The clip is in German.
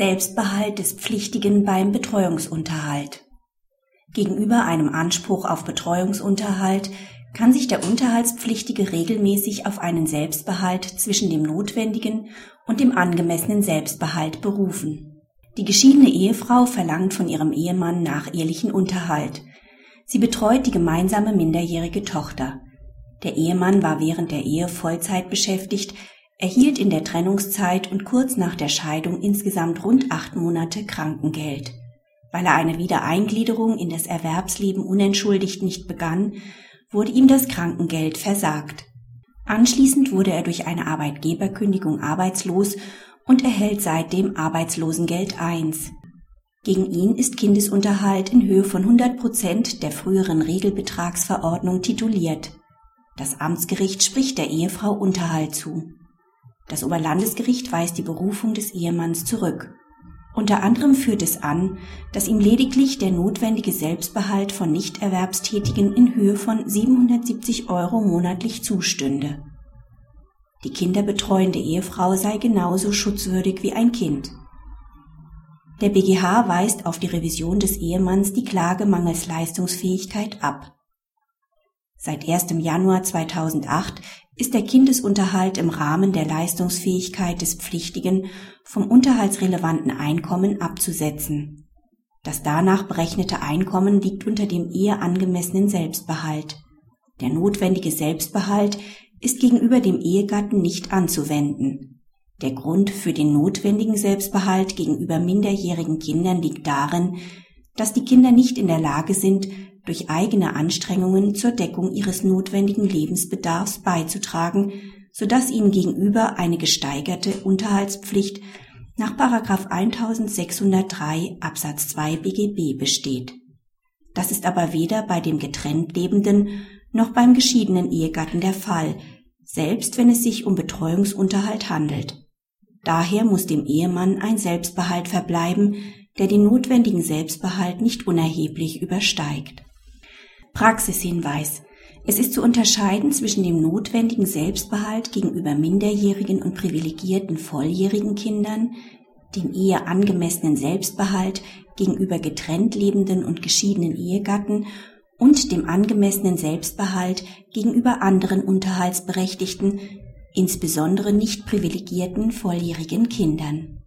Selbstbehalt des Pflichtigen beim Betreuungsunterhalt. Gegenüber einem Anspruch auf Betreuungsunterhalt kann sich der Unterhaltspflichtige regelmäßig auf einen Selbstbehalt zwischen dem notwendigen und dem angemessenen Selbstbehalt berufen. Die geschiedene Ehefrau verlangt von ihrem Ehemann nach ehelichen Unterhalt. Sie betreut die gemeinsame minderjährige Tochter. Der Ehemann war während der Ehe Vollzeit beschäftigt, erhielt in der Trennungszeit und kurz nach der Scheidung insgesamt rund acht Monate Krankengeld. Weil er eine Wiedereingliederung in das Erwerbsleben unentschuldigt nicht begann, wurde ihm das Krankengeld versagt. Anschließend wurde er durch eine Arbeitgeberkündigung arbeitslos und erhält seitdem Arbeitslosengeld 1. Gegen ihn ist Kindesunterhalt in Höhe von 100 Prozent der früheren Regelbetragsverordnung tituliert. Das Amtsgericht spricht der Ehefrau Unterhalt zu. Das Oberlandesgericht weist die Berufung des Ehemanns zurück. Unter anderem führt es an, dass ihm lediglich der notwendige Selbstbehalt von Nichterwerbstätigen in Höhe von 770 Euro monatlich zustünde. Die kinderbetreuende Ehefrau sei genauso schutzwürdig wie ein Kind. Der BGH weist auf die Revision des Ehemanns die Klage mangels Leistungsfähigkeit ab. Seit 1. Januar 2008 ist der Kindesunterhalt im Rahmen der Leistungsfähigkeit des Pflichtigen vom unterhaltsrelevanten Einkommen abzusetzen. Das danach berechnete Einkommen liegt unter dem eher angemessenen Selbstbehalt. Der notwendige Selbstbehalt ist gegenüber dem Ehegatten nicht anzuwenden. Der Grund für den notwendigen Selbstbehalt gegenüber minderjährigen Kindern liegt darin, dass die Kinder nicht in der Lage sind, durch eigene Anstrengungen zur Deckung ihres notwendigen Lebensbedarfs beizutragen, so dass ihnen gegenüber eine gesteigerte Unterhaltspflicht nach 1603 Absatz 2 BGB besteht. Das ist aber weder bei dem getrennt Lebenden noch beim geschiedenen Ehegatten der Fall, selbst wenn es sich um Betreuungsunterhalt handelt. Daher muss dem Ehemann ein Selbstbehalt verbleiben, der den notwendigen Selbstbehalt nicht unerheblich übersteigt. Praxishinweis. Es ist zu unterscheiden zwischen dem notwendigen Selbstbehalt gegenüber minderjährigen und privilegierten volljährigen Kindern, dem eher angemessenen Selbstbehalt gegenüber getrennt lebenden und geschiedenen Ehegatten und dem angemessenen Selbstbehalt gegenüber anderen Unterhaltsberechtigten, insbesondere nicht privilegierten volljährigen Kindern.